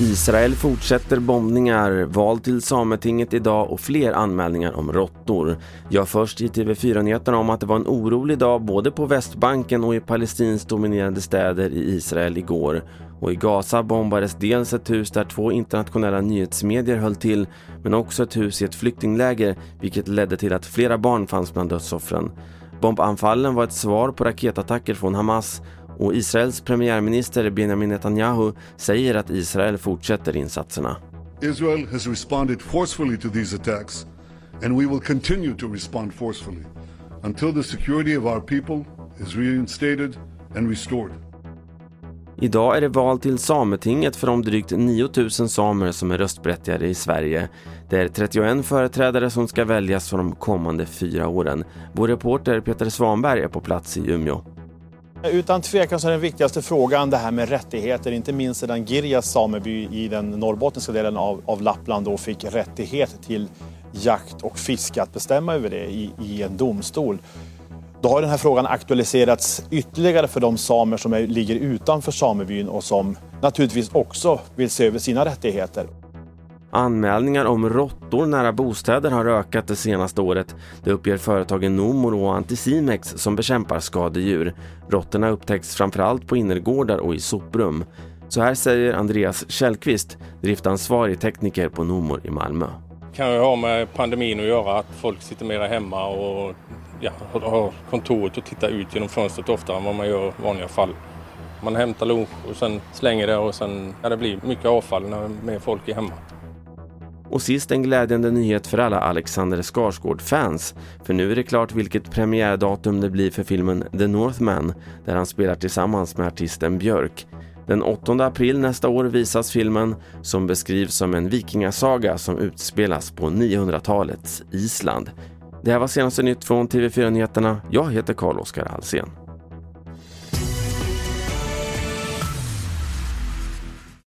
Israel fortsätter bombningar, val till Sametinget idag och fler anmälningar om råttor. Jag först i TV4-nyheterna om att det var en orolig dag både på Västbanken och i palestinskt dominerade städer i Israel igår. Och i Gaza bombades dels ett hus där två internationella nyhetsmedier höll till men också ett hus i ett flyktingläger vilket ledde till att flera barn fanns bland dödsoffren. Bombanfallen var ett svar på raketattacker från Hamas och Israels premiärminister Benjamin Netanyahu säger att Israel fortsätter insatserna. Israel has responded forcefully to these attacks and we will continue to respond forcefully until the security of our people is reinstated and restored. Idag är det val till Sametinget för de drygt 9000 samer som är röstberättigade i Sverige. Det är 31 företrädare som ska väljas för de kommande fyra åren. Vår reporter Peter Svanberg är på plats i Umeå. Utan tvekan så är den viktigaste frågan det här med rättigheter, inte minst sedan Girjas sameby i den norrbottniska delen av, av Lappland då fick rättighet till jakt och fiske, att bestämma över det i, i en domstol. Då har den här frågan aktualiserats ytterligare för de samer som är, ligger utanför samebyn och som naturligtvis också vill se över sina rättigheter. Anmälningar om råttor nära bostäder har ökat det senaste året. Det uppger företagen Nomor och Anticimex som bekämpar skadedjur. Råttorna upptäcks framförallt på innergårdar och i soprum. Så här säger Andreas Källqvist, driftansvarig tekniker på Nomor i Malmö. Det kan ju ha med pandemin att göra, att folk sitter mera hemma och ja, har kontoret och tittar ut genom fönstret oftare än vad man gör i vanliga fall. Man hämtar lunch och sen slänger det och sen ja, det blir mycket avfall när mer folk är hemma. Och sist en glädjande nyhet för alla Alexander Skarsgård-fans. För nu är det klart vilket premiärdatum det blir för filmen The Northman där han spelar tillsammans med artisten Björk. Den 8 april nästa år visas filmen som beskrivs som en vikingasaga som utspelas på 900-talets Island. Det här var senaste nytt från TV4 Nyheterna. Jag heter Carl-Oskar Alsen.